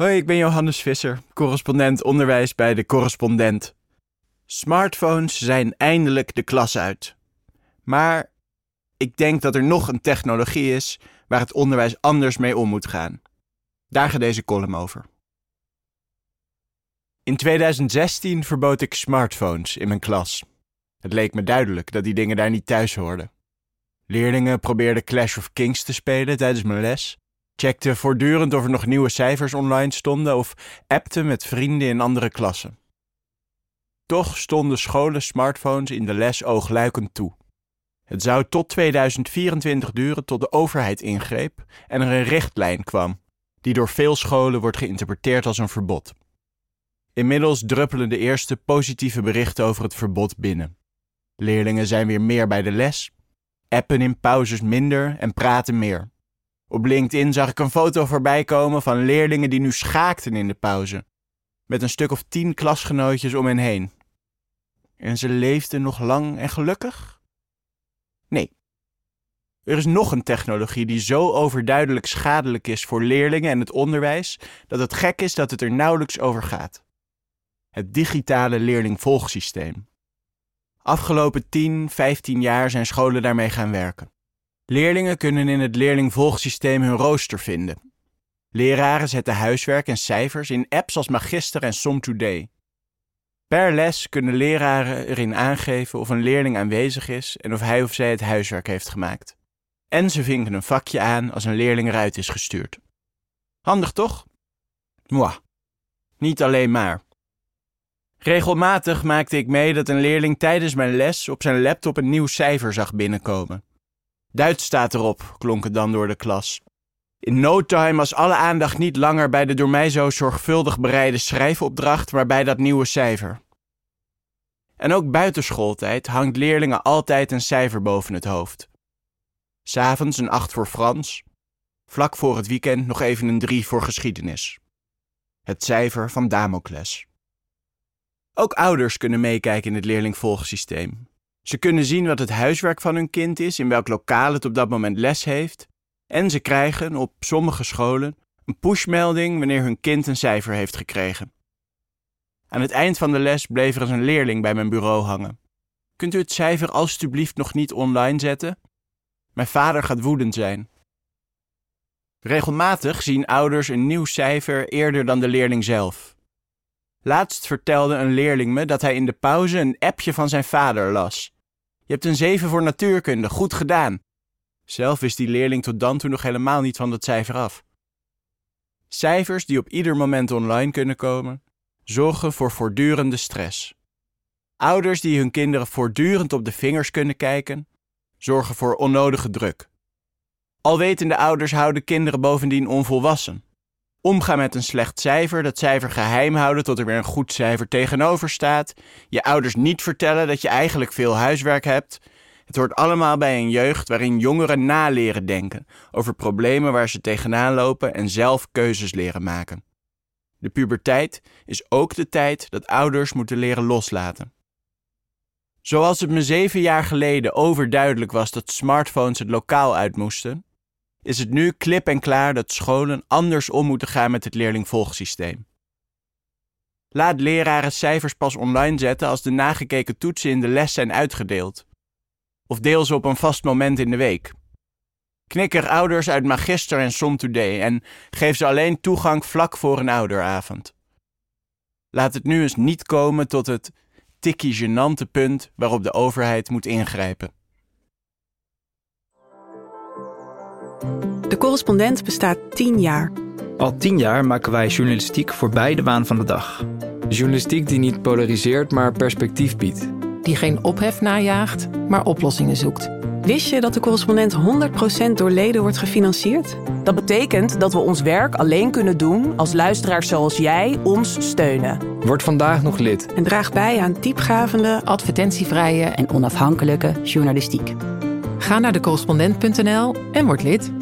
Hoi, ik ben Johannes Visser, correspondent onderwijs bij de Correspondent. Smartphones zijn eindelijk de klas uit. Maar ik denk dat er nog een technologie is waar het onderwijs anders mee om moet gaan. Daar gaat deze column over. In 2016 verbood ik smartphones in mijn klas. Het leek me duidelijk dat die dingen daar niet thuis hoorden. Leerlingen probeerden Clash of Kings te spelen tijdens mijn les, checkten voortdurend of er nog nieuwe cijfers online stonden of appten met vrienden in andere klassen. Toch stonden scholen smartphones in de les oogluikend toe. Het zou tot 2024 duren tot de overheid ingreep en er een richtlijn kwam, die door veel scholen wordt geïnterpreteerd als een verbod. Inmiddels druppelen de eerste positieve berichten over het verbod binnen. Leerlingen zijn weer meer bij de les, appen in pauzes minder en praten meer. Op LinkedIn zag ik een foto voorbij komen van leerlingen die nu schaakten in de pauze, met een stuk of tien klasgenootjes om hen heen. En ze leefden nog lang en gelukkig? Nee. Er is nog een technologie die zo overduidelijk schadelijk is voor leerlingen en het onderwijs dat het gek is dat het er nauwelijks over gaat. Het digitale leerlingvolgsysteem. Afgelopen 10, 15 jaar zijn scholen daarmee gaan werken. Leerlingen kunnen in het leerlingvolgsysteem hun rooster vinden. Leraren zetten huiswerk en cijfers in apps als Magister en SomToday. Per les kunnen leraren erin aangeven of een leerling aanwezig is en of hij of zij het huiswerk heeft gemaakt. En ze vinken een vakje aan als een leerling eruit is gestuurd. Handig toch? Mwah. Niet alleen maar. Regelmatig maakte ik mee dat een leerling tijdens mijn les op zijn laptop een nieuw cijfer zag binnenkomen. Duits staat erop, klonk het dan door de klas. In no time was alle aandacht niet langer bij de door mij zo zorgvuldig bereide schrijfopdracht, maar bij dat nieuwe cijfer. En ook buiten schooltijd hangt leerlingen altijd een cijfer boven het hoofd. S'avonds een 8 voor Frans, vlak voor het weekend nog even een 3 voor geschiedenis. Het cijfer van Damocles. Ook ouders kunnen meekijken in het leerlingvolgsysteem. Ze kunnen zien wat het huiswerk van hun kind is, in welk lokaal het op dat moment les heeft. En ze krijgen op sommige scholen een pushmelding wanneer hun kind een cijfer heeft gekregen. Aan het eind van de les bleef er eens een leerling bij mijn bureau hangen. Kunt u het cijfer alstublieft nog niet online zetten? Mijn vader gaat woedend zijn. Regelmatig zien ouders een nieuw cijfer eerder dan de leerling zelf. Laatst vertelde een leerling me dat hij in de pauze een appje van zijn vader las. Je hebt een 7 voor natuurkunde, goed gedaan. Zelf wist die leerling tot dan toe nog helemaal niet van dat cijfer af. Cijfers die op ieder moment online kunnen komen, zorgen voor voortdurende stress. Ouders die hun kinderen voortdurend op de vingers kunnen kijken, zorgen voor onnodige druk. Alwetende ouders houden kinderen bovendien onvolwassen. Omgaan met een slecht cijfer, dat cijfer geheim houden tot er weer een goed cijfer tegenover staat. Je ouders niet vertellen dat je eigenlijk veel huiswerk hebt. Het hoort allemaal bij een jeugd waarin jongeren naleren denken over problemen waar ze tegenaan lopen en zelf keuzes leren maken. De puberteit is ook de tijd dat ouders moeten leren loslaten. Zoals het me zeven jaar geleden overduidelijk was dat smartphones het lokaal uit moesten, is het nu klip en klaar dat scholen anders om moeten gaan met het leerlingvolgsysteem. Laat leraren cijfers pas online zetten als de nagekeken toetsen in de les zijn uitgedeeld. Of deel ze op een vast moment in de week. Knikker ouders uit Magister en Som Today en geef ze alleen toegang vlak voor een ouderavond. Laat het nu eens niet komen tot het tikkie genante punt waarop de overheid moet ingrijpen. De correspondent bestaat 10 jaar. Al tien jaar maken wij journalistiek voorbij de waan van de dag. Journalistiek die niet polariseert, maar perspectief biedt. Die geen ophef najaagt, maar oplossingen zoekt. Wist je dat de correspondent 100% door leden wordt gefinancierd? Dat betekent dat we ons werk alleen kunnen doen als luisteraars zoals jij ons steunen. Word vandaag nog lid. En draag bij aan diepgavende, advertentievrije en onafhankelijke journalistiek. Ga naar decorrespondent.nl en word lid.